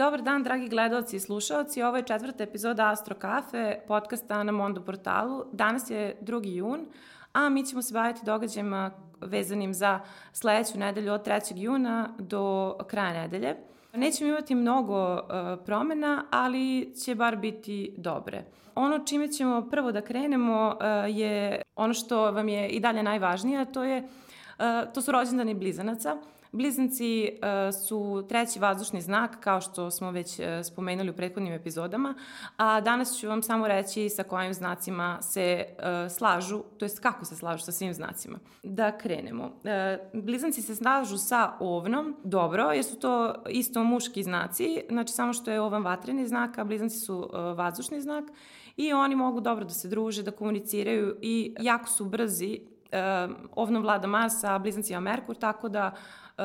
Dobar dan, dragi gledalci i slušalci. Ovo je četvrta epizoda Astro Kafe, podcasta na Mondo portalu. Danas je 2. jun, a mi ćemo se baviti događajima vezanim za sledeću nedelju od 3. juna do kraja nedelje. Nećemo imati mnogo uh, promena, ali će bar biti dobre. Ono čime ćemo prvo da krenemo uh, je ono što vam je i dalje najvažnije, to je uh, to su rođendani blizanaca. Blizanci uh, su treći vazdušni znak, kao što smo već uh, spomenuli u prethodnim epizodama, a danas ću vam samo reći sa kojim znacima se uh, slažu, to jest kako se slažu sa svim znacima. Da krenemo. Blizanci se slažu sa ovnom, dobro, jer su to isto muški znaci, znači samo što je ovan vatreni znak, a blizanci su vazdušni znak i oni mogu dobro da se druže, da komuniciraju i jako su brzi ovnom vlada Mars, a blizancima Merkur, tako da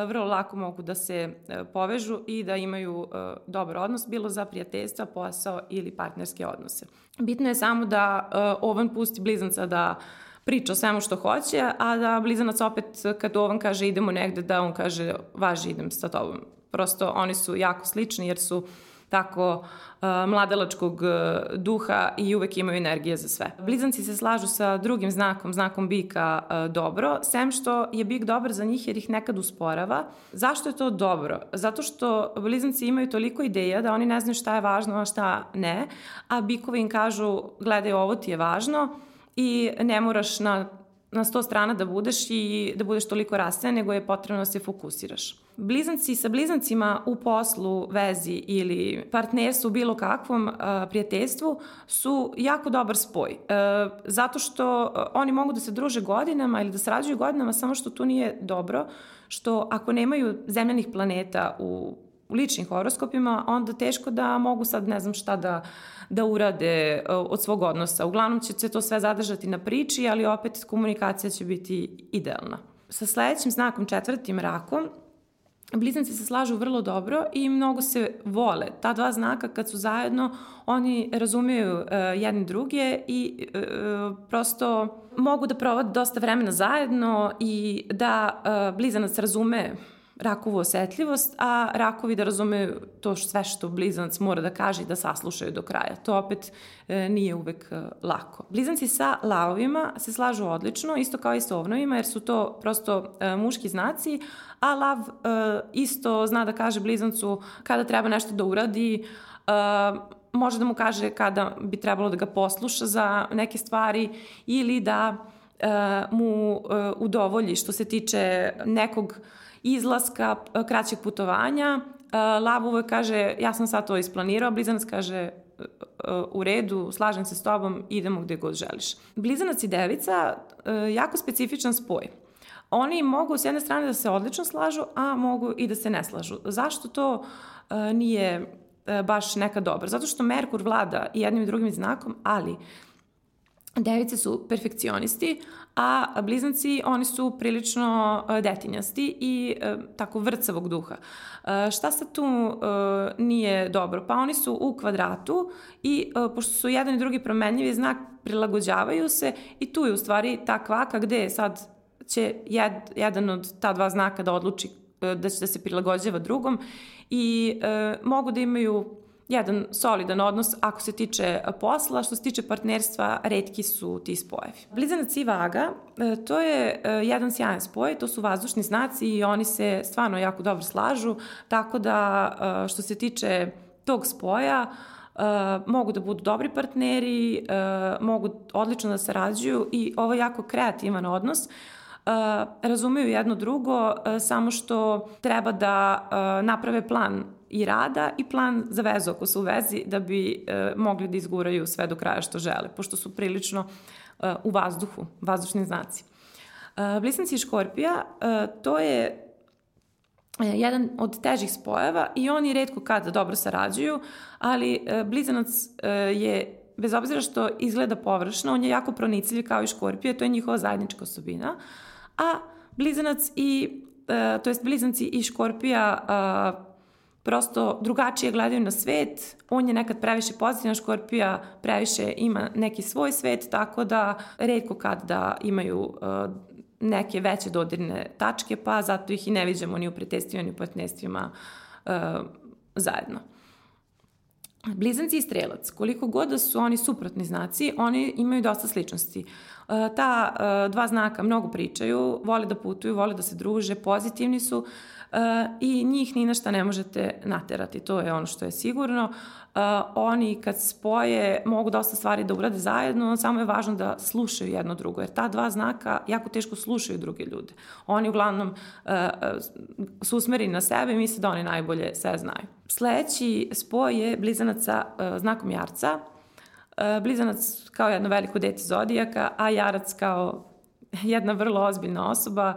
vrlo lako mogu da se e, povežu i da imaju e, dobar odnos, bilo za prijateljstva, posao ili partnerske odnose. Bitno je samo da ovan pusti blizanca da priča o svemu što hoće, a da blizanac opet kad ovan kaže idemo negde, da on kaže važi idem sa tobom. Prosto oni su jako slični jer su uh, tako uh, mladalačkog uh, duha i uvek imaju energije za sve. Blizanci se slažu sa drugim znakom, znakom bika uh, dobro, sem što je bik dobar za njih jer ih nekad usporava. Zašto je to dobro? Zato što blizanci imaju toliko ideja da oni ne znaju šta je važno, a šta ne, a bikovi im kažu gledaj ovo ti je važno i ne moraš na na sto strana da budeš i da budeš toliko rastajan, nego je potrebno da se fokusiraš. Blizanci sa blizancima u poslu, vezi ili partnerstvu, bilo kakvom uh, prijateljstvu su jako dobar spoj. Uh, zato što uh, oni mogu da se druže godinama ili da sarađuju godinama, samo što tu nije dobro, što ako nemaju zemljanih planeta u ličnim horoskopima, onda teško da mogu sad ne znam šta da, da urade uh, od svog odnosa. Uglavnom će se to sve zadržati na priči, ali opet komunikacija će biti idealna. Sa sledećim znakom četvrtim rakom, Blizanci se slažu vrlo dobro i mnogo se vole. Ta dva znaka kad su zajedno, oni razumeju uh, jedni druge i uh, prosto mogu da provode dosta vremena zajedno i da uh, blizanac razume rakovu osetljivost, a rakovi da razumeju to sve što blizanac mora da kaže i da saslušaju do kraja. To opet e, nije uvek e, lako. Blizanci sa lavovima se slažu odlično, isto kao i sa ovnovima, jer su to prosto e, muški znaci, a lav e, isto zna da kaže blizancu kada treba nešto da uradi, e, može da mu kaže kada bi trebalo da ga posluša za neke stvari ili da e, mu e, udovolji što se tiče nekog izlaska, kraćeg putovanja. Lav uvek kaže, ja sam sad to isplanirao, Blizanac kaže, u redu, slažem se s tobom, idemo gde god želiš. Blizanac i devica, jako specifičan spoj. Oni mogu s jedne strane da se odlično slažu, a mogu i da se ne slažu. Zašto to nije baš neka dobra? Zato što Merkur vlada i jednim i drugim znakom, ali Device su perfekcionisti, a blizanci, oni su prilično e, detinjasti i e, tako vrcavog duha. E, šta sad tu nije dobro? Pa oni su u kvadratu i pošto su jedan i drugi promenljivi znak, prilagođavaju se i tu je u stvari ta kvaka gde sad će jed, jedan od ta dva znaka da odluči da će da se prilagođava drugom i e, mogu da imaju jedan solidan odnos ako se tiče e, posla, što se tiče partnerstva, redki su ti spojevi. Blizanac i vaga, e, to je e, jedan sjajan spoj, to su vazdušni znaci i oni se stvarno jako dobro slažu, tako da što se tiče tog spoja, Uh, mogu da budu dobri partneri, uh, mogu odlično da sarađuju i ovo je jako kreativan odnos. Uh, razumeju jedno drugo, uh, samo što treba da uh, naprave plan i rada i plan za vezu ako su u vezi da bi e, mogli da izguraju sve do kraja što žele, pošto su prilično e, u vazduhu, vazdušni znaci. E, Blizanci i Škorpija, e, to je e, jedan od težih spojeva i oni redko kada dobro sarađuju, ali e, blizanac e, je, bez obzira što izgleda površno, on je jako pronicljiv kao i škorpija, to je njihova zajednička osobina, a blizanac i, e, to jest blizanci i škorpija e, prosto drugačije gledaju na svet, on je nekad previše pozitivan, Škorpija previše ima neki svoj svet, tako da redko kad da imaju uh, neke veće dodirne tačke, pa zato ih i ne viđamo ni u pretestvima ni u partnerstvima uh, zajedno. Blizanci i strelac, koliko god da su oni suprotni znaci, oni imaju dosta sličnosti. E, ta e, dva znaka mnogo pričaju, vole da putuju, vole da se druže, pozitivni su e, i njih ni na šta ne možete naterati, to je ono što je sigurno. Oni kad spoje mogu dosta stvari da urade zajedno, samo je važno da slušaju jedno drugo, jer ta dva znaka jako teško slušaju druge ljude. Oni uglavnom su usmereni na sebe i misle da oni najbolje sve znaju. Sledeći spoj je blizanac sa uh, znakom jarca. Blizanac kao jedno veliko dete zodijaka, a jarac kao jedna vrlo ozbiljna osoba.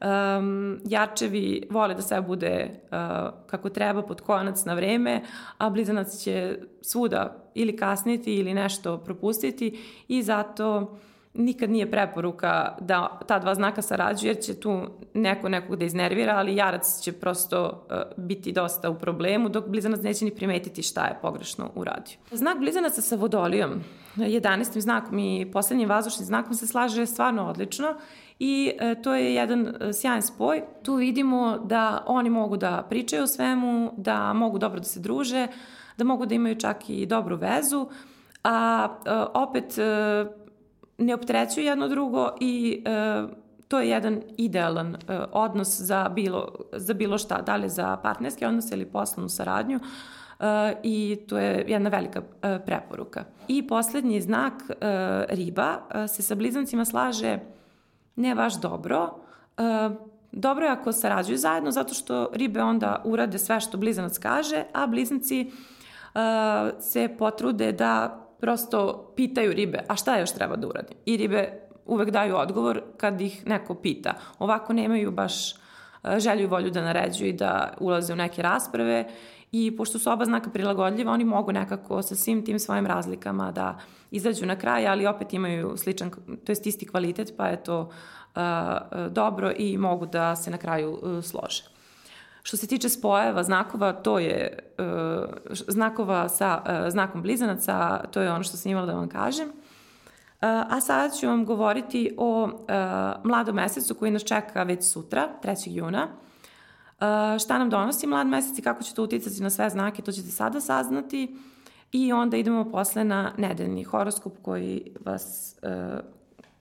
Um, jarčevi vole da sve bude uh, kako treba pod konac na vreme, a blizanac će svuda ili kasniti ili nešto propustiti i zato nikad nije preporuka da ta dva znaka sarađuju jer će tu neko nekog da iznervira, ali jarac će prosto uh, biti dosta u problemu, dok blizanac neće ni primetiti šta je pogrešno uradio. Znak blizanaca sa vodolijom, 11. znakom i poslednjim vazdušnim znakom se slaže stvarno odlično i uh, to je jedan uh, sjajan spoj. Tu vidimo da oni mogu da pričaju o svemu, da mogu dobro da se druže, da mogu da imaju čak i dobru vezu, a opet ne optrećuju jedno drugo i e, to je jedan idealan e, odnos za bilo, za bilo šta, da li za partnerski odnos ili poslovnu saradnju e, i to je jedna velika e, preporuka. I poslednji znak e, riba e, se sa blizancima slaže ne baš dobro, e, Dobro je ako sarađuju zajedno zato što ribe onda urade sve što blizanac kaže, a blizanci uh, se potrude da prosto pitaju ribe, a šta još treba da uradim? I ribe uvek daju odgovor kad ih neko pita. Ovako nemaju baš e, želju i volju da naređuju i da ulaze u neke rasprave i pošto su oba znaka prilagodljiva, oni mogu nekako sa svim tim svojim razlikama da izađu na kraj, ali opet imaju sličan, to jest isti kvalitet, pa je to uh, dobro i mogu da se na kraju uh, slože. Što se tiče spojeva znakova, to je uh, znakova sa uh, znakom blizanaca, to je ono što sam imala da vam kažem. A sada ću vam govoriti o uh, mladom mesecu koji nas čeka već sutra, 3. juna. Uh, šta nam donosi mlad mesec i kako će to uticati na sve znake, to ćete sada saznati. I onda idemo posle na nedeljni horoskop koji vas uh,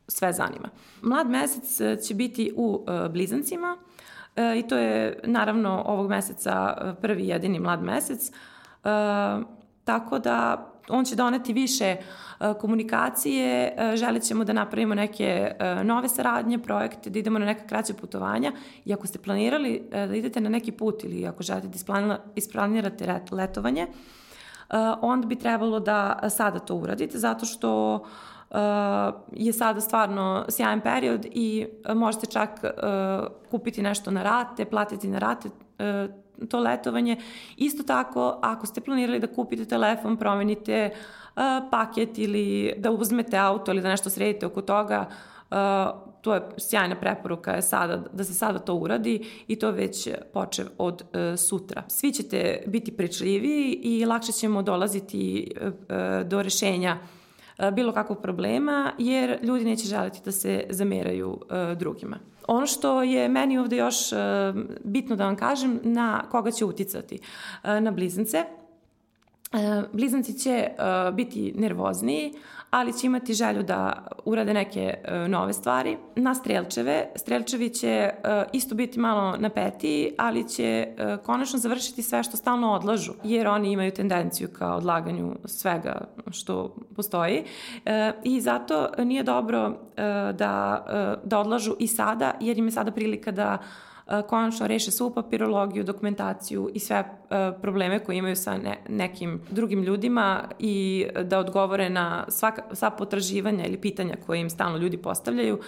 sve zanima. Mlad mesec će biti u blizancima, E, i to je naravno ovog meseca e, prvi jedini mlad mesec. E, tako da on će doneti više e, komunikacije, želit ćemo da napravimo neke nove saradnje, projekte, da idemo na neka kraća putovanja. I ako ste planirali da idete na neki put ili ako želite da isplanirate letovanje, onda bi trebalo da sada to uradite zato što je sada stvarno sjajan period i možete čak kupiti nešto na rate, platiti na rate to letovanje. Isto tako, ako ste planirali da kupite telefon, promenite uh, paket ili da uzmete auto ili da nešto sredite oko toga, uh, to je sjajna preporuka je sada, da se sada to uradi i to već počev od uh, sutra. Svi ćete biti pričljiviji i lakše ćemo dolaziti uh, do rešenja uh, bilo kakvog problema, jer ljudi neće želiti da se zameraju e, drugima. Ono što je meni ovde još e, bitno da vam kažem, na koga će uticati? Na blizance. Blizanci će biti nervozniji, ali će imati želju da urade neke e, nove stvari. Na strelčeve, strelčevi će e, isto biti malo napeti, ali će e, konačno završiti sve što stalno odlažu, jer oni imaju tendenciju ka odlaganju svega što postoji i zato nije dobro da, da odlažu i sada, jer im je sada prilika da konačno reše svu papirologiju, dokumentaciju i sve probleme koje imaju sa ne, nekim drugim ljudima i da odgovore na svaka, sva potraživanja ili pitanja koje im stalno ljudi postavljaju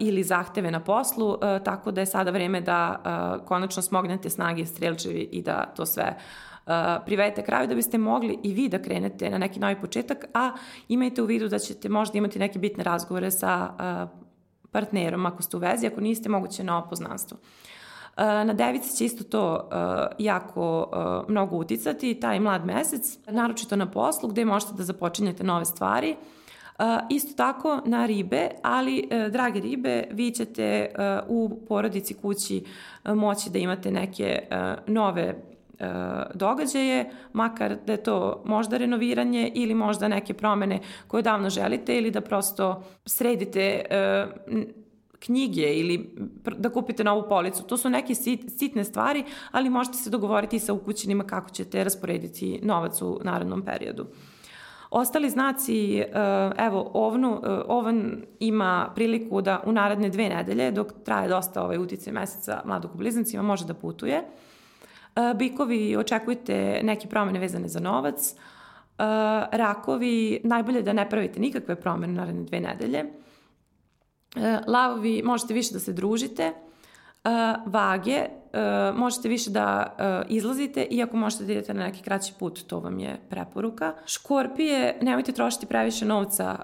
ili zahteve na poslu, tako da je sada vreme da konačno smognete snage strelčevi i da to sve privedete kraju da biste mogli i vi da krenete na neki novi početak, a imajte u vidu da ćete možda imati neke bitne razgovore sa partnerom ako ste u vezi, ako niste moguće na opoznanstvo. Na devici će isto to uh, jako uh, mnogo uticati, taj mlad mesec, naročito na poslu gde možete da započinjete nove stvari. Isto tako na ribe, ali, drage ribe, vi ćete u porodici kući moći da imate neke nove događaje, makar da je to možda renoviranje ili možda neke promene koje davno želite ili da prosto sredite knjige ili da kupite novu policu. To su neke sit, sitne stvari, ali možete se dogovoriti sa ukućenima kako ćete rasporediti novac u narodnom periodu. Ostali znaci, e, evo, ovnu, e, ovan ima priliku da u naredne dve nedelje, dok traje dosta ovaj utice meseca mladog u blizancima, može da putuje. E, bikovi, očekujte neke promene vezane za novac. Rakovi, najbolje da ne pravite nikakve promene naredne dve nedelje. Lavovi, možete više da se družite. Vage, možete više da izlazite, iako možete da idete na neki kraći put, to vam je preporuka. Škorpije, nemojte trošiti previše novca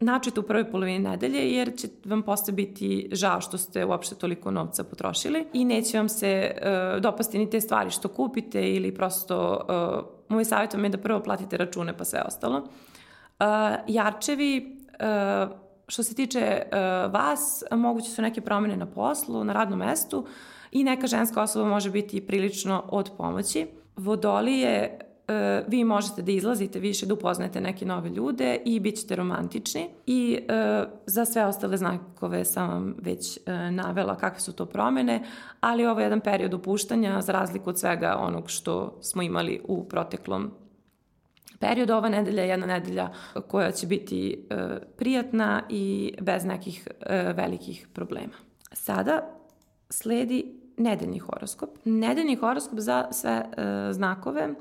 načite u prvoj polovini nedelje jer će vam posle biti žao što ste uopšte toliko novca potrošili i neće vam se uh, dopasti ni te stvari što kupite ili prosto uh, moj savjet vam je da prvo platite račune pa sve ostalo. Uh, jarčevi, uh, što se tiče uh, vas, moguće su neke promene na poslu, na radnom mestu. I neka ženska osoba može biti prilično od pomoći. Vodolije e, vi možete da izlazite više, da upoznate neke nove ljude i bit ćete romantični. I e, za sve ostale znakove sam vam već e, navela kakve su to promene, ali ovo je jedan period upuštanja za razliku od svega onog što smo imali u proteklom periodu. Ova nedelja je jedna nedelja koja će biti prijatna i bez nekih velikih problema. Sada sledi nedeljni horoskop. Nedeljni horoskop za sve e, znakove e,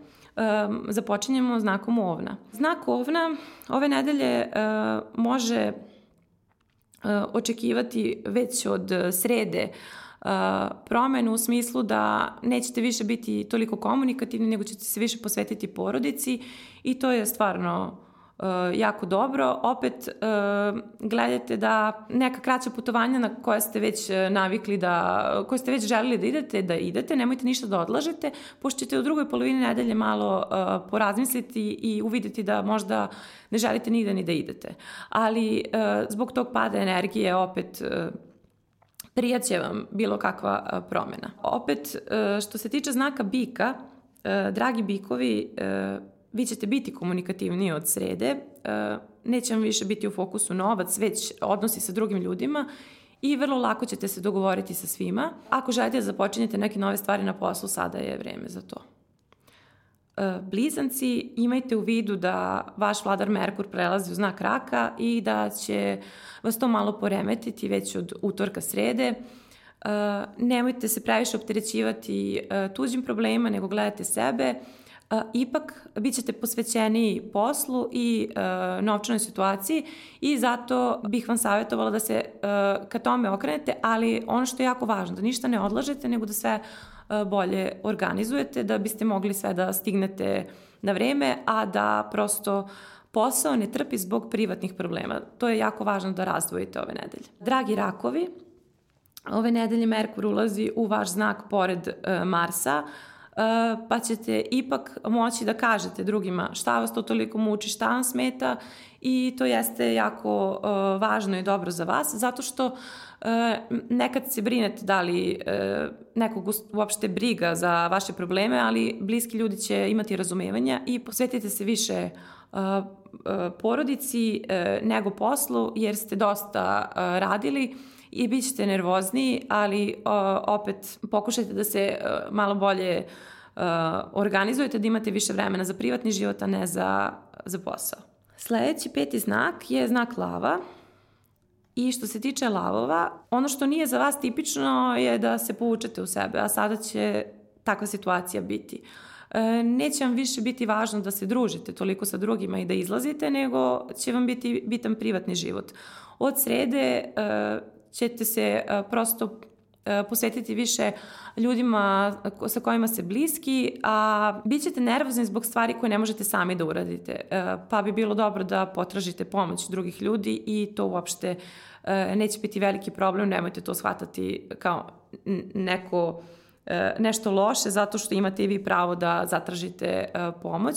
započinjemo znakom ovna. Znak ovna ove nedelje e, može e, očekivati već od srede uh, promenu u smislu da nećete više biti toliko komunikativni, nego ćete se više posvetiti porodici i to je stvarno jako dobro. Opet uh, gledajte da neka kraća putovanja na koje ste već uh, navikli da, koje ste već želili da idete, da idete, nemojte ništa da odlažete, pošto ćete u drugoj polovini nedelje malo porazmisliti i uvideti da možda ne želite nigde ni da idete. Ali zbog tog pada energije opet prijaće vam bilo kakva promena. Opet, što se tiče znaka bika, dragi bikovi, vi ćete biti komunikativniji od srede, e, neće vam više biti u fokusu novac, već odnosi sa drugim ljudima i vrlo lako ćete se dogovoriti sa svima. Ako želite da započinjete neke nove stvari na poslu, sada je vreme za to. E, blizanci, imajte u vidu da vaš vladar Merkur prelazi u znak raka i da će vas to malo poremetiti već od utorka srede. Uh, nemojte se previše opterećivati tuđim problemima, nego gledajte sebe ipak bit ćete posvećeni poslu i a, novčanoj situaciji i zato bih vam savjetovala da se a, ka tome okrenete, ali ono što je jako važno, da ništa ne odlažete, nego da sve a, bolje organizujete, da biste mogli sve da stignete na vreme, a da prosto posao ne trpi zbog privatnih problema. To je jako važno da razdvojite ove nedelje. Dragi rakovi, ove nedelje Merkur ulazi u vaš znak pored uh, Marsa, pa ćete ipak moći da kažete drugima šta vas to toliko muči, šta vam smeta i to jeste jako uh, važno i dobro za vas, zato što uh, nekad se brinete da li nekog uopšte briga za vaše probleme, ali bliski ljudi će imati razumevanja i posvetite se više porodici nego poslu, jer ste dosta radili i bit ćete nervozni, ali opet pokušajte da se uh, malo bolje uh, organizujete, da imate više vremena za privatni život, a ne za, za posao. Sledeći peti znak je znak lava. I što se tiče lavova, ono što nije za vas tipično je da se povučete u sebe, a sada će takva situacija biti. E, neće vam više biti važno da se družite toliko sa drugima i da izlazite, nego će vam biti bitan privatni život. Od srede e, ćete se e, prosto e, posvetiti više ljudima sa kojima ste bliski, a bit ćete nervozni zbog stvari koje ne možete sami da uradite. E, pa bi bilo dobro da potražite pomoć drugih ljudi i to uopšte neće biti veliki problem, nemojte to shvatati kao neko nešto loše zato što imate i vi pravo da zatražite pomoć.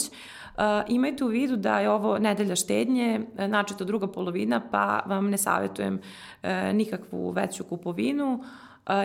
Imajte u vidu da je ovo nedelja štednje, načito druga polovina, pa vam ne savjetujem uh, nikakvu veću kupovinu.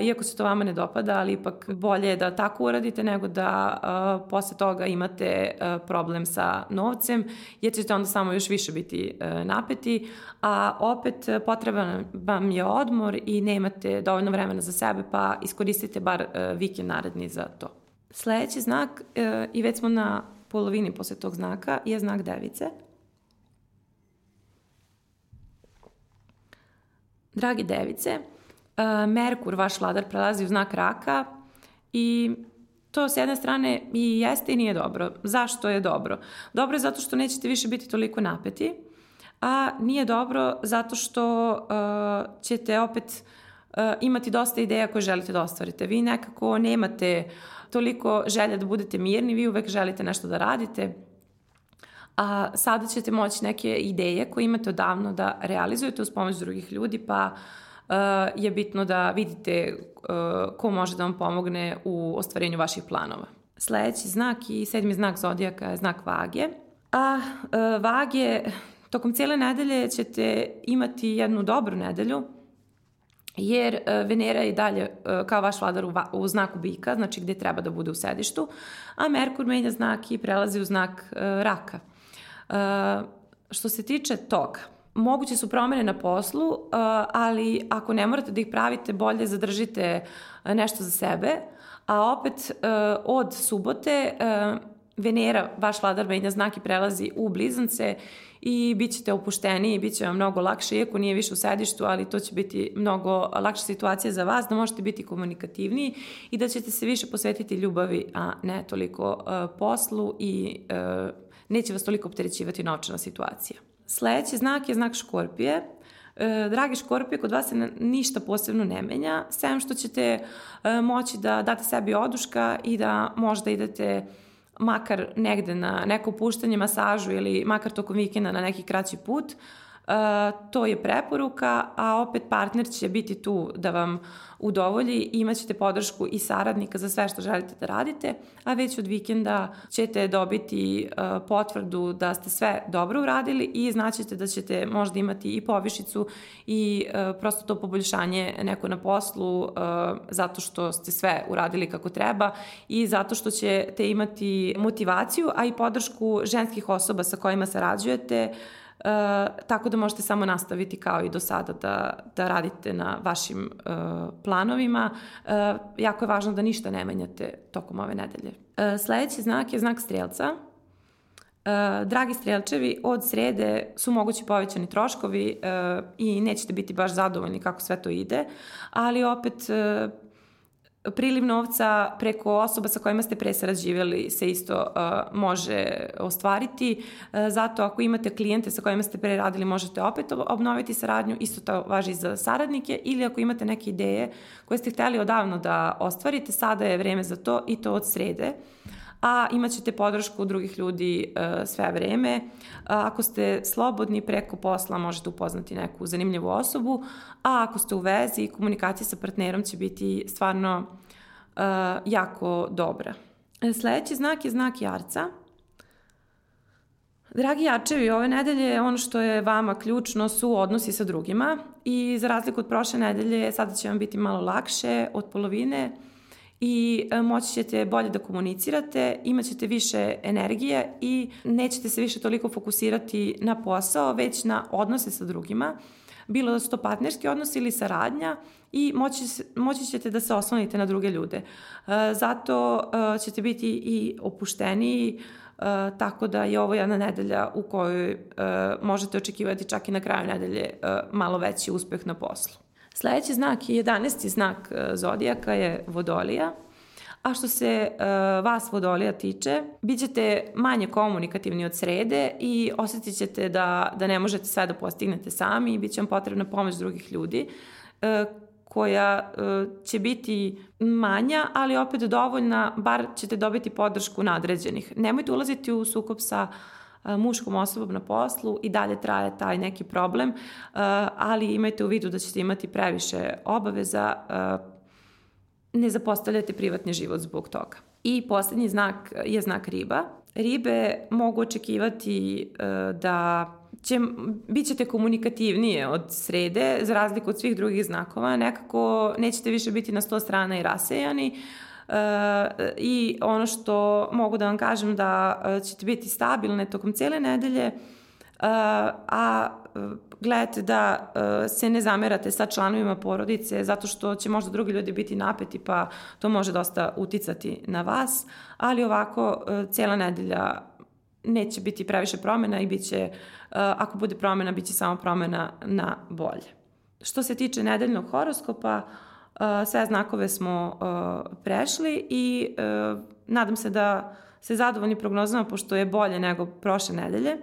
Iako se to vama ne dopada, ali ipak bolje je da tako uradite nego da uh, posle toga imate uh, problem sa novcem, jer ćete onda samo još više biti uh, napeti, a opet potreban vam je odmor i nemate dovoljno vremena za sebe, pa iskoristite bar uh, vikend naredni za to. Sledeći znak, uh, i već smo na polovini posle tog znaka, je znak device. Dragi device, uh, Merkur, vaš vladar, prelazi u znak raka i to s jedne strane i jeste i nije dobro. Zašto je dobro? Dobro je zato što nećete više biti toliko napeti, a nije dobro zato što uh, ćete opet uh, imati dosta ideja koje želite da ostvarite. Vi nekako nemate toliko želja da budete mirni, vi uvek želite nešto da radite, a sada ćete moći neke ideje koje imate odavno da realizujete uz pomoć drugih ljudi, pa uh, je bitno da vidite uh, ko može da vam pomogne u ostvarenju vaših planova. Sledeći znak i sedmi znak zodijaka je znak vage. A uh, vage, tokom cijele nedelje ćete imati jednu dobru nedelju, jer uh, Venera je dalje uh, kao vaš vladar u, znaku bika, znači gde treba da bude u sedištu, a Merkur menja znak i prelazi u znak uh, raka. Uh, što se tiče toga, moguće su promene na poslu, ali ako ne morate da ih pravite, bolje zadržite nešto za sebe, a opet od subote Venera, vaš vladar menja znak i prelazi u blizance i bit ćete opušteniji, bit će vam mnogo lakše, iako nije više u sedištu, ali to će biti mnogo lakša situacija za vas, da možete biti komunikativniji i da ćete se više posvetiti ljubavi, a ne toliko uh, poslu i uh, neće vas toliko opterećivati novčana situacija. Sledeći znak je znak škorpije. E, dragi škorpije, kod vas se ništa posebno ne menja, sem što ćete moći da date sebi oduška i da možda idete makar negde na neko puštanje, masažu ili makar tokom vikenda na neki kraći put, to je preporuka, a opet partner će biti tu da vam udovolji. Imaćete podršku i saradnika za sve što želite da radite, a već od vikenda ćete dobiti uh, potvrdu da ste sve dobro uradili i znaćete da ćete možda imati i povišicu i uh, prosto to poboljšanje neko na poslu zato što ste sve uradili kako treba i zato što ćete imati motivaciju, a i podršku ženskih osoba sa kojima sarađujete, tako da možete samo nastaviti kao i do sada da, da radite na vašim uh, planovima. Uh, jako je važno da ništa ne menjate tokom ove nedelje. Uh, sledeći znak je znak strelca. Uh, dragi strelčevi, od srede su mogući povećani troškovi uh, i nećete biti baš zadovoljni kako sve to ide, ali opet uh, priliv novca preko osoba sa kojima ste presarađivali se isto uh, može ostvariti. Uh, zato ako imate klijente sa kojima ste pre radili možete opet obnoviti saradnju, isto to važi za saradnike ili ako imate neke ideje koje ste hteli odavno da ostvarite, sada je vreme za to i to od srede. Uh, a imaćete podršku drugih ljudi uh, sve vreme. Uh, ako ste slobodni preko posla možete upoznati neku zanimljivu osobu, a ako ste u vezi, komunikacija sa partnerom će biti stvarno uh, jako dobra. Sledeći znak je znak jarca. Dragi jačevi, ove nedelje ono što je vama ključno su odnosi sa drugima i za razliku od prošle nedelje sada će vam biti malo lakše od polovine i e, moći ćete bolje da komunicirate, imat ćete više energije i nećete se više toliko fokusirati na posao, već na odnose sa drugima, bilo da su to partnerski odnos ili saradnja i moći, moći ćete da se oslonite na druge ljude. E, zato e, ćete biti i opušteniji, tako da je ovo jedna nedelja u kojoj možete očekivati čak i na kraju nedelje malo veći uspeh na poslu. Sledeći znak i 11. znak e, zodijaka je vodolija. A što se uh, vas vodolija tiče, bit ćete manje komunikativni od srede i osetit ćete da, da ne možete sve da postignete sami i bit će vam potrebna pomoć drugih ljudi uh, koja uh, će biti manja, ali opet dovoljna, bar ćete dobiti podršku nadređenih. Nemojte ulaziti u sukob sa uh, muškom osobom na poslu i dalje traje taj neki problem, ali imajte u vidu da ćete imati previše obaveza, ne zapostavljate privatni život zbog toga. I poslednji znak je znak riba. Ribe mogu očekivati da će, bit ćete komunikativnije od srede, za razliku od svih drugih znakova. Nekako nećete više biti na sto strana i rasejani. E, I ono što mogu da vam kažem da e, ćete biti stabilne tokom cijele nedelje, e, a gledajte da se ne zamerate sa članovima porodice zato što će možda drugi ljudi biti napeti pa to može dosta uticati na vas, ali ovako cijela nedelja neće biti previše promjena i bit će, ako bude promjena, bit će samo promjena na bolje. Što se tiče nedeljnog horoskopa, sve znakove smo prešli i nadam se da se zadovoljni prognozama pošto je bolje nego prošle nedelje.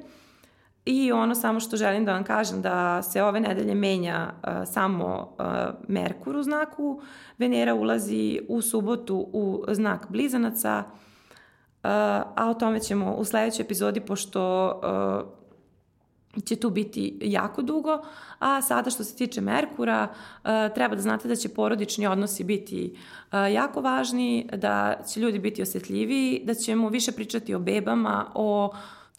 I ono samo što želim da vam kažem da se ove nedelje menja uh, samo uh, Merkur u znaku, Venera ulazi u subotu u znak blizanaca, uh, a o tome ćemo u sledećoj epizodi pošto će tu biti jako dugo, a sada što se tiče Merkura, treba da znate da će porodični odnosi biti jako važni, da će ljudi biti osjetljiviji, da ćemo više pričati o bebama, o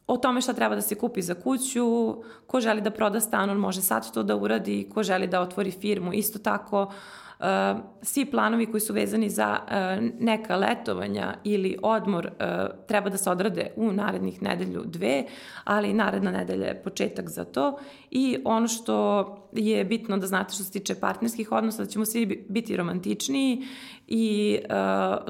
o tome šta treba da se kupi za kuću, ko želi da proda stan, on može sad to da uradi, ko želi da otvori firmu, isto tako Uh, svi planovi koji su vezani za uh, neka letovanja ili odmor uh, treba da se odrade u narednih nedelju dve, ali naredna nedelja je početak za to. I ono što je bitno da znate što se tiče partnerskih odnosa, da ćemo svi biti romantičniji i uh,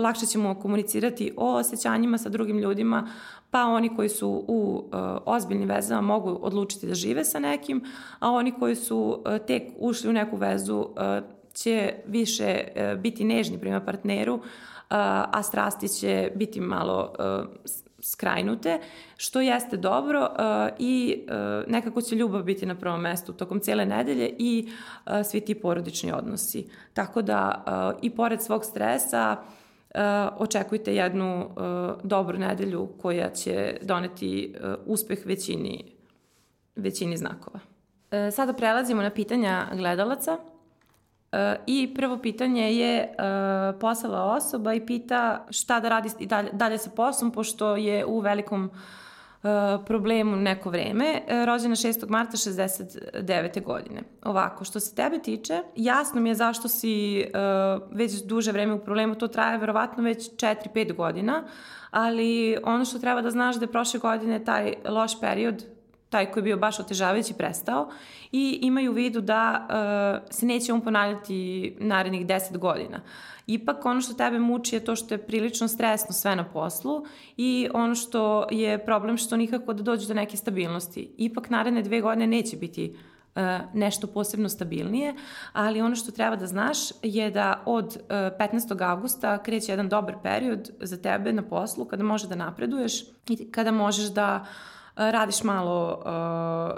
lakše ćemo komunicirati o osjećanjima sa drugim ljudima, pa oni koji su u uh, ozbiljnim vezama mogu odlučiti da žive sa nekim, a oni koji su uh, tek ušli u neku vezu uh, će više uh, biti nežni prema partneru, uh, a strasti će biti malo uh, skrajnute, što jeste dobro i nekako će ljubav biti na prvom mestu tokom cijele nedelje i svi ti porodični odnosi. Tako da i pored svog stresa očekujte jednu dobru nedelju koja će doneti uspeh većini, većini znakova. Sada prelazimo na pitanja gledalaca. I prvo pitanje je uh, poslala osoba i pita šta da radi i dalje, dalje sa poslom, pošto je u velikom uh, problemu neko vreme. Uh, rođena 6. marta 69. godine. Ovako, što se tebe tiče, jasno mi je zašto si već duže vreme u problemu, to traje verovatno već 4-5 godina, ali ono što treba da znaš da je prošle godine taj loš period taj koji je bio baš otežavajući prestao i imaju u vidu da uh, se neće on ponavljati narednih 10 godina. Ipak ono što tebe muči je to što je prilično stresno sve na poslu i ono što je problem što nikako da dođe do neke stabilnosti. Ipak naredne dve godine neće biti uh, nešto posebno stabilnije, ali ono što treba da znaš je da od uh, 15. augusta kreće jedan dobar period za tebe na poslu kada možeš da napreduješ i kada možeš da uh, radiš malo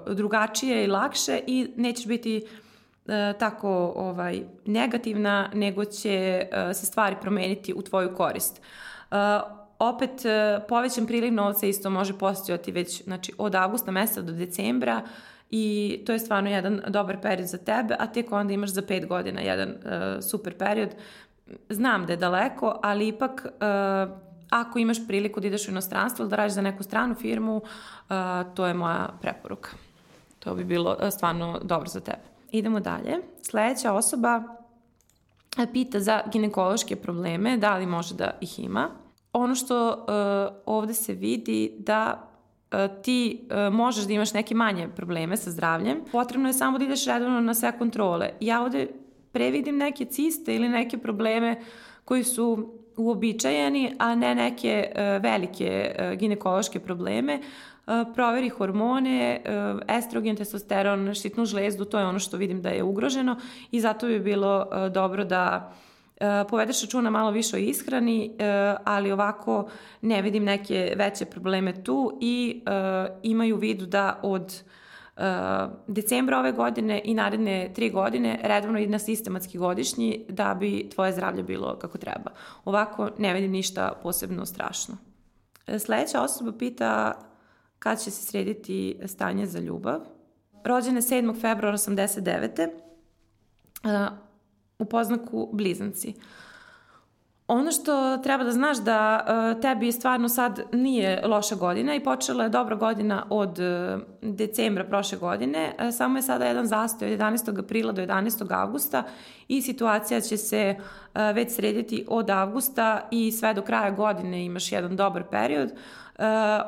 uh, drugačije i lakše i nećeš biti uh, tako ovaj negativna, nego će se stvari promeniti u tvoju korist. Opet povećan priliv novca isto može postojati već znači, od avgusta meseca do decembra i to je stvarno jedan dobar period za tebe, a tek onda imaš za pet godina jedan super period. Znam da je daleko, ali ipak ako imaš priliku da ideš u inostranstvo ili da radiš za neku stranu firmu, uh, to je moja preporuka. To bi bilo uh, stvarno dobro za tebe. Idemo dalje. Sledeća osoba uh, pita za ginekološke probleme, da li može da ih ima. Ono što uh, ovde se vidi da uh, ti uh, možeš da imaš neke manje probleme sa zdravljem, potrebno je samo da ideš redovno na sve kontrole. Ja ovde previdim neke ciste ili neke probleme koji su uobičajeni, a ne neke uh, velike uh, ginekološke probleme. Uh, proveri hormone, estrogen, testosteron, štitnu žlezdu, to je ono što vidim da je ugroženo i zato bi bilo dobro da povedeš računa malo više o ishrani, ali ovako ne vidim neke veće probleme tu i imaju vidu da od decembra ove godine i naredne tri godine redovno ide na sistematski godišnji da bi tvoje zdravlje bilo kako treba. Ovako ne vidim ništa posebno strašno. Sledeća osoba pita kad će se srediti stanje za ljubav. Rođene 7. februara 89. Uh, u poznaku blizanci. Ono što treba da znaš da uh, tebi stvarno sad nije loša godina i počela je dobra godina od uh, decembra prošle godine, uh, samo je sada jedan zastoj od 11. aprila do 11. augusta i situacija će se već srediti od avgusta i sve do kraja godine imaš jedan dobar period.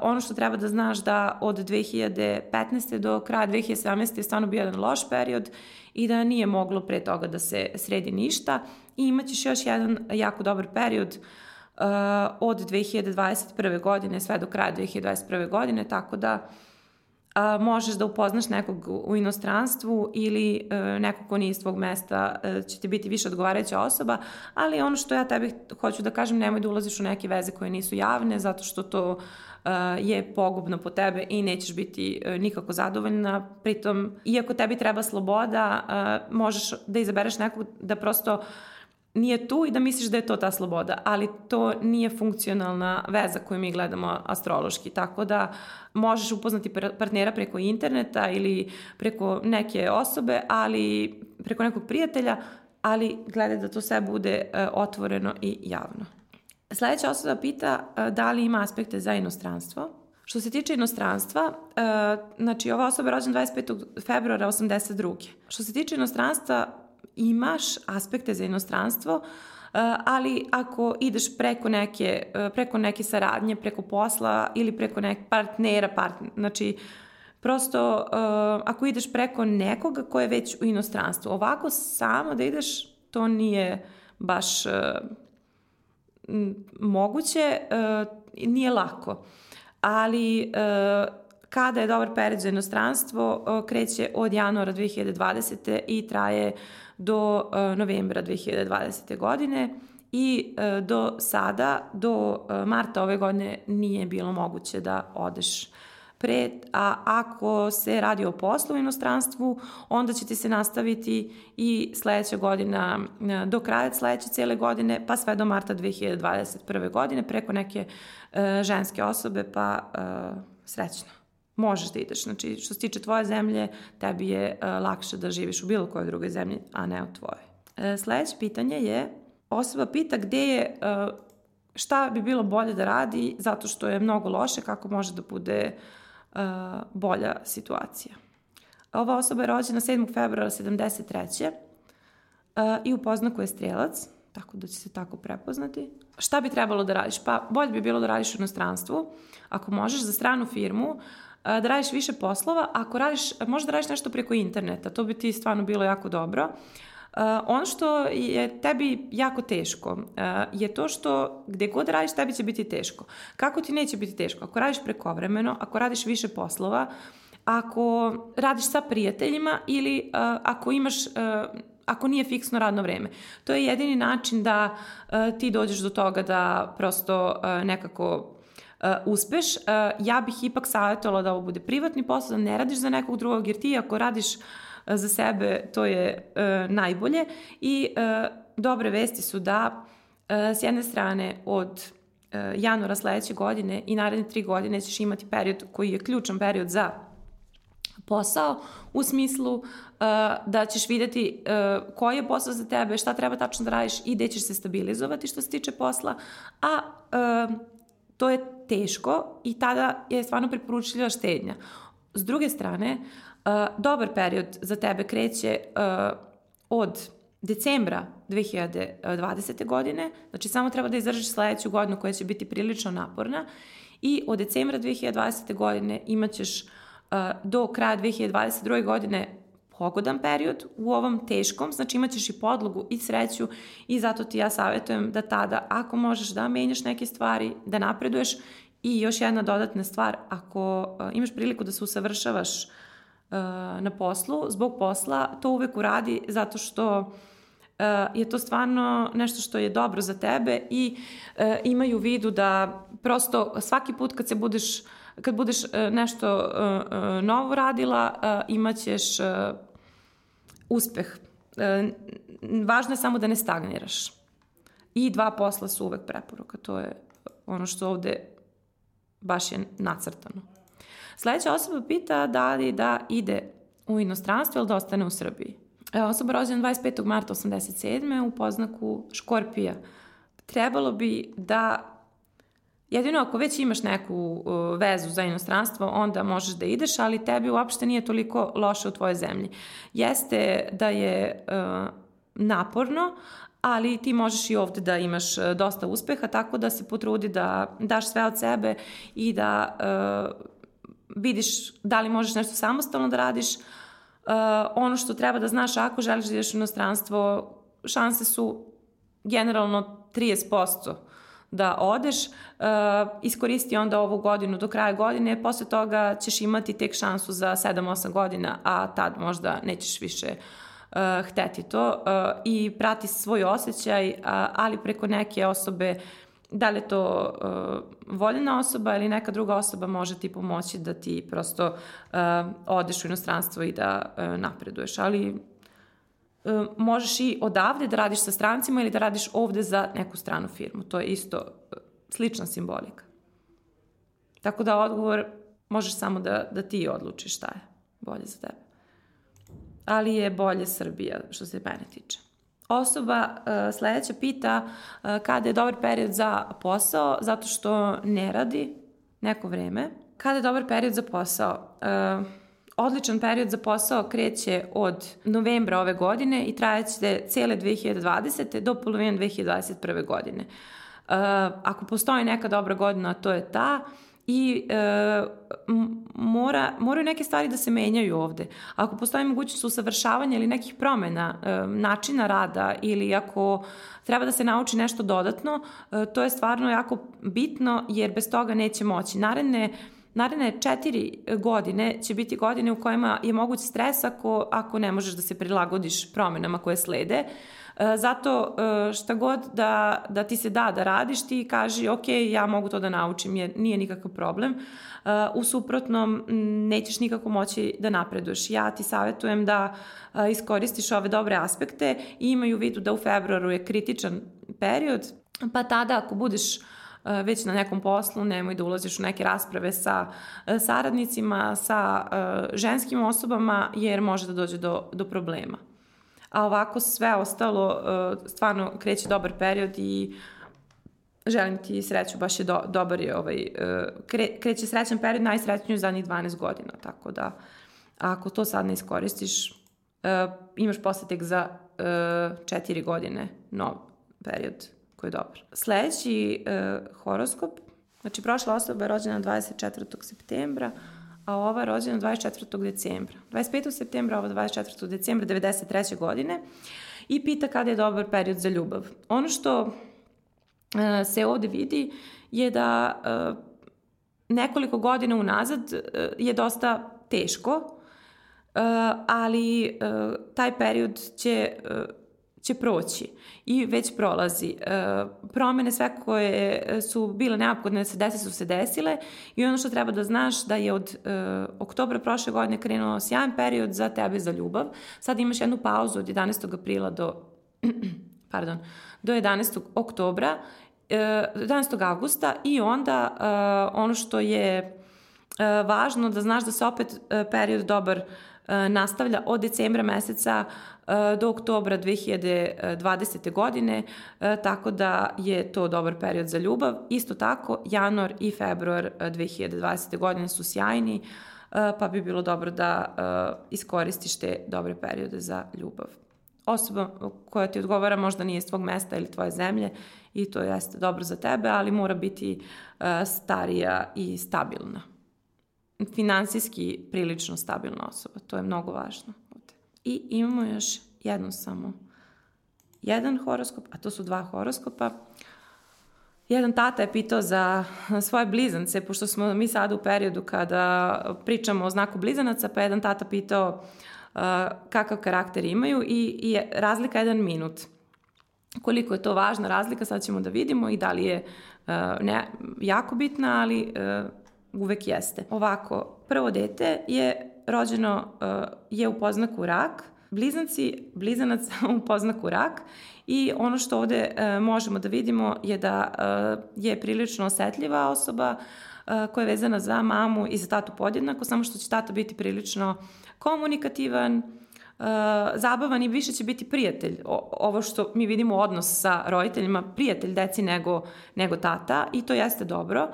Ono što treba da znaš da od 2015. do kraja 2017. je stvarno bio jedan loš period i da nije moglo pre toga da se sredi ništa i imaćeš još jedan jako dobar period uh, od 2021. godine sve do kraja 2021. godine, tako da a, možeš da upoznaš nekog u inostranstvu ili e, nekog ko nije iz tvog mesta e, će ti biti više odgovarajuća osoba, ali ono što ja tebi hoću da kažem, nemoj da ulaziš u neke veze koje nisu javne, zato što to e, je pogubno po tebe i nećeš biti e, nikako zadovoljna. Pritom, iako tebi treba sloboda, e, možeš da izabereš nekog da prosto nije tu i da misliš da je to ta sloboda, ali to nije funkcionalna veza koju mi gledamo astrološki, tako da možeš upoznati partnera preko interneta ili preko neke osobe, ali preko nekog prijatelja, ali gledaj da to sve bude uh, otvoreno i javno. Sledeća osoba pita uh, da li ima aspekte za inostranstvo. Što se tiče inostranstva, uh, znači ova osoba je rođena 25. februara 82. Što se tiče inostranstva, imaš aspekte za inostranstvo, uh, ali ako ideš preko neke, uh, preko neke saradnje, preko posla ili preko nekog partnera, partner, znači prosto uh, ako ideš preko nekoga ko je već u inostranstvu, ovako samo da ideš, to nije baš moguće, nije lako. Ali kada je dobar period za inostranstvo, kreće od januara 2020. i traje do e, novembra 2020. godine i e, do sada, do e, marta ove godine nije bilo moguće da odeš pre, a ako se radi o poslu u inostranstvu, onda će ti se nastaviti i sledeća godina do kraja sledeće cele godine, pa sve do marta 2021. godine preko neke e, ženske osobe, pa e, srećno možeš da ideš. Znači, što se tiče tvoje zemlje, tebi je uh, lakše da živiš u bilo kojoj drugoj zemlji, a ne u tvojoj. Uh, sledeće pitanje je, osoba pita gde je, uh, šta bi bilo bolje da radi, zato što je mnogo loše, kako može da bude uh, bolja situacija. Ova osoba je rođena 7. februara 73. Uh, i u poznaku je strelac, tako da će se tako prepoznati. Šta bi trebalo da radiš? Pa bolje bi bilo da radiš u inostranstvu. Ako možeš za stranu firmu, uh, da radiš više poslova, ako radiš, možda radiš nešto preko interneta, to bi ti stvarno bilo jako dobro. Uh, ono što je tebi jako teško uh, je to što gde god radiš tebi će biti teško. Kako ti neće biti teško? Ako radiš prekovremeno, ako radiš više poslova, ako radiš sa prijateljima ili uh, ako imaš uh, ako nije fiksno radno vreme. To je jedini način da uh, ti dođeš do toga da prosto uh, nekako uh, uspeš, uh, ja bih ipak savjetovala da ovo bude privatni posao, da ne radiš za nekog drugog, jer ti ako radiš uh, za sebe, to je najbolje. I dobre vesti su da s jedne strane od januara sledeće godine i naredne tri godine ćeš imati period koji je ključan period za posao u smislu uh, da ćeš videti uh, koji je posao za tebe, šta treba tačno da radiš i gde ćeš se stabilizovati što se tiče posla, a uh, to je teško i tada je stvarno preporučljiva štednja. S druge strane, uh, dobar period za tebe kreće uh, od decembra 2020. godine, znači samo treba da izdržiš sledeću godinu koja će biti prilično naporna i od decembra 2020. godine imaćeš uh, do kraja 2022. godine pogodan period u ovom teškom, znači imaćeš i podlogu i sreću i zato ti ja savjetujem da tada ako možeš da menjaš neke stvari, da napreduješ. I još jedna dodatna stvar, ako uh, imaš priliku da se usavršavaš uh, na poslu, zbog posla, to uvek uradi zato što uh, je to stvarno nešto što je dobro za tebe i imaju u vidu da prosto svaki put kad se budeš kad budeš nešto novo radila, imaćeš uspeh. E, važno je samo da ne stagniraš. I dva posla su uvek preporuka. To je ono što ovde baš je nacrtano. Sledeća osoba pita da li da ide u inostranstvo ili da ostane u Srbiji. E, osoba rođena 25. marta 87. u poznaku Škorpija. trebalo bi da Jedino ako već imaš neku uh, vezu za inostranstvo, onda možeš da ideš, ali tebi uopšte nije toliko loše u tvojoj zemlji. Jeste da je uh, naporno, ali ti možeš i ovde da imaš uh, dosta uspeha, tako da se potrudi da daš sve od sebe i da vidiš da li možeš nešto samostalno da radiš. Ono što treba da znaš ako želiš da ideš u inostranstvo, šanse su generalno 30% da odeš, uh, iskoristi onda ovu godinu do kraja godine, posle toga ćeš imati tek šansu za 7-8 godina, a tad možda nećeš više uh, hteti to uh, i prati svoj osjećaj, uh, ali preko neke osobe da li je to uh, voljena osoba ili neka druga osoba može ti pomoći da ti prosto uh, odeš u inostranstvo i da uh, napreduješ. Ali E, možeš i odavde da radiš sa strancima ili da radiš ovde za neku stranu firmu. To je isto e, slična simbolika. Tako da odgovor možeš samo da, da ti odlučiš šta je bolje za tebe. Ali je bolje Srbija što se mene tiče. Osoba uh, sledeća pita uh, kada je dobar period za posao, zato što ne radi neko vreme. Kada je dobar period za posao? Uh, Odličan period za posao kreće od novembra ove godine i trajaće cele 2020. do polovine 2021. godine. Uh, ako postoji neka dobra godina, to je ta i e, mora, moraju neke stvari da se menjaju ovde. Ako postoji mogućnost usavršavanja ili nekih promena e, načina rada ili ako treba da se nauči nešto dodatno, e, to je stvarno jako bitno jer bez toga neće moći. Naredne naredne četiri godine će biti godine u kojima je moguć stres ako, ako ne možeš da se prilagodiš promenama koje slede. E, zato e, šta god da, da ti se da da radiš, ti kaži ok, ja mogu to da naučim, jer nije nikakav problem. E, u suprotnom, nećeš nikako moći da napreduješ. Ja ti savjetujem da iskoristiš ove dobre aspekte i imaju u vidu da u februaru je kritičan period, pa tada ako budeš E, već na nekom poslu, nemoj da ulaziš u neke rasprave sa e, saradnicima, sa e, ženskim osobama, jer može da dođe do, do problema. A ovako sve ostalo, stvarno kreće dobar period i želim ti sreću, baš je do, dobar je ovaj, kre, kreće srećan period, najsrećniji u zadnjih 12 godina, tako da ako to sad ne iskoristiš, imaš posle tek za 4 godine nov period koji je dobar. Sledeći uh, horoskop, znači prošla osoba je rođena 24. septembra, a ova je rođena 24. decembra. 25. septembra, ova 24. decembra 93. godine i pita kada je dobar period za ljubav. Ono što uh, se ovde vidi je da uh, nekoliko godina unazad uh, je dosta teško, uh, ali uh, taj period će uh, će proći i već prolazi. E, promene sve koje su bile neophodne da se desi su se desile i ono što treba da znaš da je od e, oktobra prošle godine krenuo sjajan period za tebe za ljubav. Sad imaš jednu pauzu od 11. aprila do pardon, do 11. oktobra, e, 11. avgusta i onda e, ono što je e, važno da znaš da se opet e, period dobar e, nastavlja od decembra meseca do oktobra 2020. godine, e, tako da je to dobar period za ljubav. Isto tako, januar i februar 2020. godine su sjajni, e, pa bi bilo dobro da e, iskoristiš te dobre periode za ljubav. Osoba koja ti odgovara možda nije iz tvog mesta ili tvoje zemlje i to jeste dobro za tebe, ali mora biti starija i stabilna. Finansijski prilično stabilna osoba, to je mnogo važno. I imamo još jednu samo. Jedan horoskop, a to su dva horoskopa. Jedan tata je pitao za svoje blizance, pošto smo mi sad u periodu kada pričamo o znaku blizanaca, pa jedan tata pitao uh, kakav karakter imaju i, i razlika je jedan minut. Koliko je to važna razlika, sad ćemo da vidimo i da li je uh, ne, jako bitna, ali uh, uvek jeste. Ovako, prvo dete je rođeno, uh, je u poznaku rak, Blizanci, blizanac u poznaku rak i ono što ovde e, možemo da vidimo je da e, je prilično osetljiva osoba e, koja je vezana za mamu i za tatu podjednako, samo što će tata biti prilično komunikativan, zabavan i više će biti prijatelj. Ovo što mi vidimo odnos sa roditeljima, prijatelj deci nego, nego tata i to jeste dobro.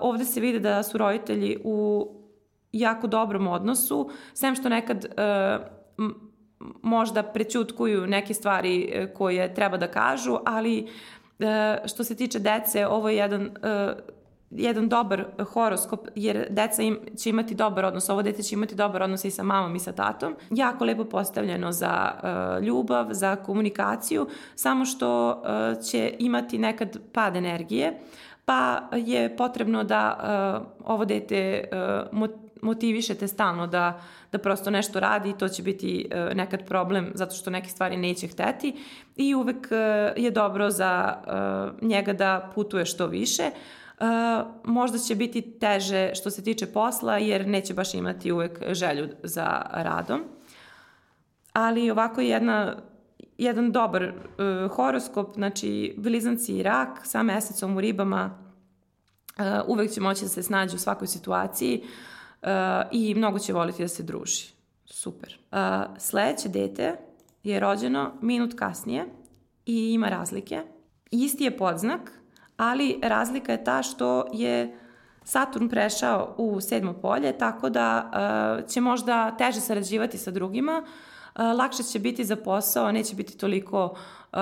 Ovde se vidi da su roditelji u jako dobrom odnosu, sem što nekad uh, možda prećutkuju neke stvari e, koje treba da kažu, ali e, što se tiče dece, ovo je jedan e, jedan dobar horoskop, jer deca im, će imati dobar odnos, ovo dete će imati dobar odnos i sa mamom i sa tatom. Jako lepo postavljeno za uh, ljubav, za komunikaciju, samo što uh, će imati nekad pad energije, pa je potrebno da uh, ovo dete uh, motivišete stalno da, da prosto nešto radi i to će biti uh, nekad problem zato što neke stvari neće hteti i uvek uh, je dobro za uh, njega da putuje što više. Možda će biti teže što se tiče posla jer neće baš imati uvek želju za radom. Ali ovako je jedna jedan dobar uh, horoskop, znači blizanci i rak sa mesecom u ribama uh, uvek će moći da se snađe u svakoj situaciji. Uh, i mnogo će voliti da se druži. Super. Uh, sledeće dete je rođeno minut kasnije i ima razlike. Isti je podznak, ali razlika je ta što je Saturn prešao u sedmo polje, tako da uh, će možda teže sarađivati sa drugima, uh, lakše će biti za posao, neće biti toliko, uh,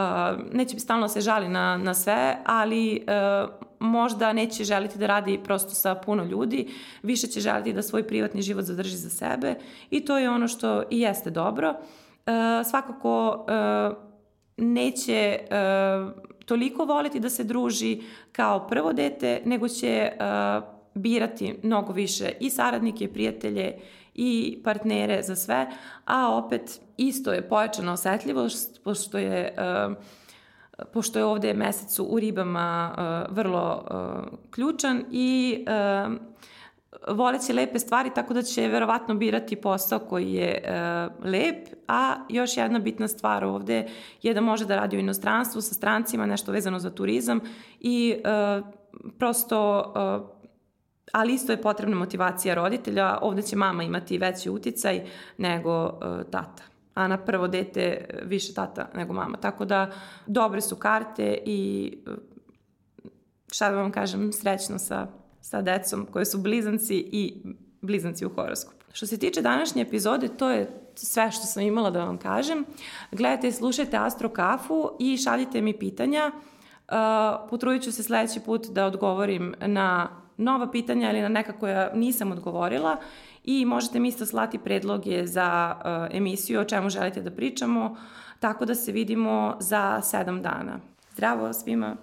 neće stalno se žali na, na sve, ali uh, možda neće želiti da radi prosto sa puno ljudi, više će želiti da svoj privatni život zadrži za sebe i to je ono što i jeste dobro. E, svakako e, neće e, toliko voliti da se druži kao prvo dete, nego će e, birati mnogo više i saradnike, prijatelje, i partnere za sve, a opet isto je pojačana osetljivost, pošto je uh, pošto je ovde mesec u ribama uh, vrlo uh, ključan i uh, voleće lepe stvari, tako da će verovatno birati posao koji je uh, lep, a još jedna bitna stvar ovde je da može da radi u inostranstvu sa strancima, nešto vezano za turizam i uh, prosto uh, ali isto je potrebna motivacija roditelja, ovde će mama imati veći uticaj nego uh, tata a na prvo dete više tata nego mama. Tako da dobre su karte i šta da vam kažem, srećno sa, sa decom koje su blizanci i blizanci u horoskopu. Što se tiče današnje epizode, to je sve što sam imala da vam kažem. Gledajte i slušajte Astro Kafu i šaljite mi pitanja. Uh, potrudit ću se sledeći put da odgovorim na nova pitanja ili na neka koja nisam odgovorila i možete mi isto slati predloge za uh, emisiju o čemu želite da pričamo, tako da se vidimo za sedam dana. Zdravo svima!